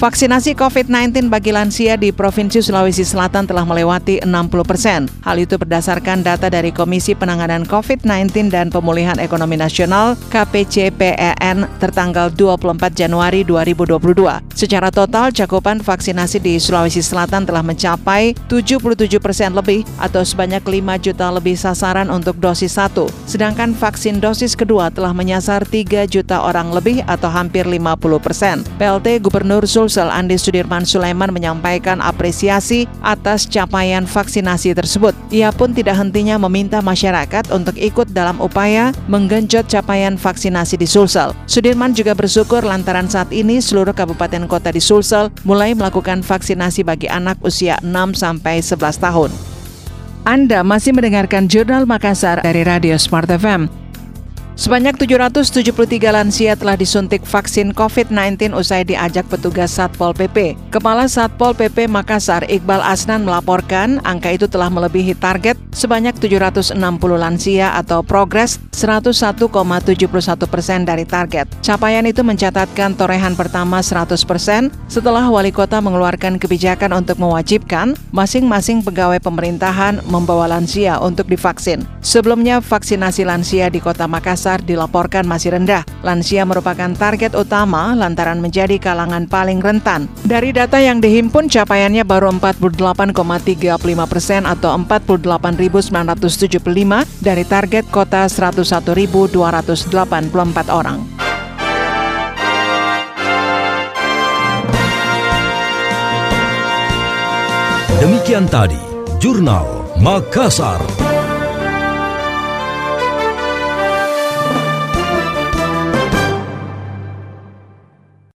Vaksinasi COVID-19 bagi lansia di Provinsi Sulawesi Selatan telah melewati 60 persen. Hal itu berdasarkan data dari Komisi Penanganan COVID-19 dan Pemulihan Ekonomi Nasional KPCPEN tertanggal 24 Januari 2022. Secara total, cakupan vaksinasi di Sulawesi Selatan telah mencapai 77 persen lebih atau sebanyak 5 juta lebih sasaran untuk dosis 1. Sedangkan vaksin dosis kedua telah menyasar 3 juta orang lebih atau hampir 50 persen. PLT Gubernur Sul Sulsel Andi Sudirman Sulaiman menyampaikan apresiasi atas capaian vaksinasi tersebut. Ia pun tidak hentinya meminta masyarakat untuk ikut dalam upaya menggenjot capaian vaksinasi di Sulsel. Sudirman juga bersyukur lantaran saat ini seluruh kabupaten kota di Sulsel mulai melakukan vaksinasi bagi anak usia 6 sampai 11 tahun. Anda masih mendengarkan Jurnal Makassar dari Radio Smart FM. Sebanyak 773 lansia telah disuntik vaksin COVID-19 usai diajak petugas Satpol PP. Kepala Satpol PP Makassar Iqbal Asnan melaporkan angka itu telah melebihi target sebanyak 760 lansia atau progres 101,71 persen dari target. Capaian itu mencatatkan torehan pertama 100 persen setelah wali kota mengeluarkan kebijakan untuk mewajibkan masing-masing pegawai pemerintahan membawa lansia untuk divaksin. Sebelumnya vaksinasi lansia di kota Makassar Makassar dilaporkan masih rendah. Lansia merupakan target utama lantaran menjadi kalangan paling rentan. Dari data yang dihimpun, capaiannya baru 48,35 persen atau 48.975 dari target kota 101.284 orang. Demikian tadi, Jurnal Makassar.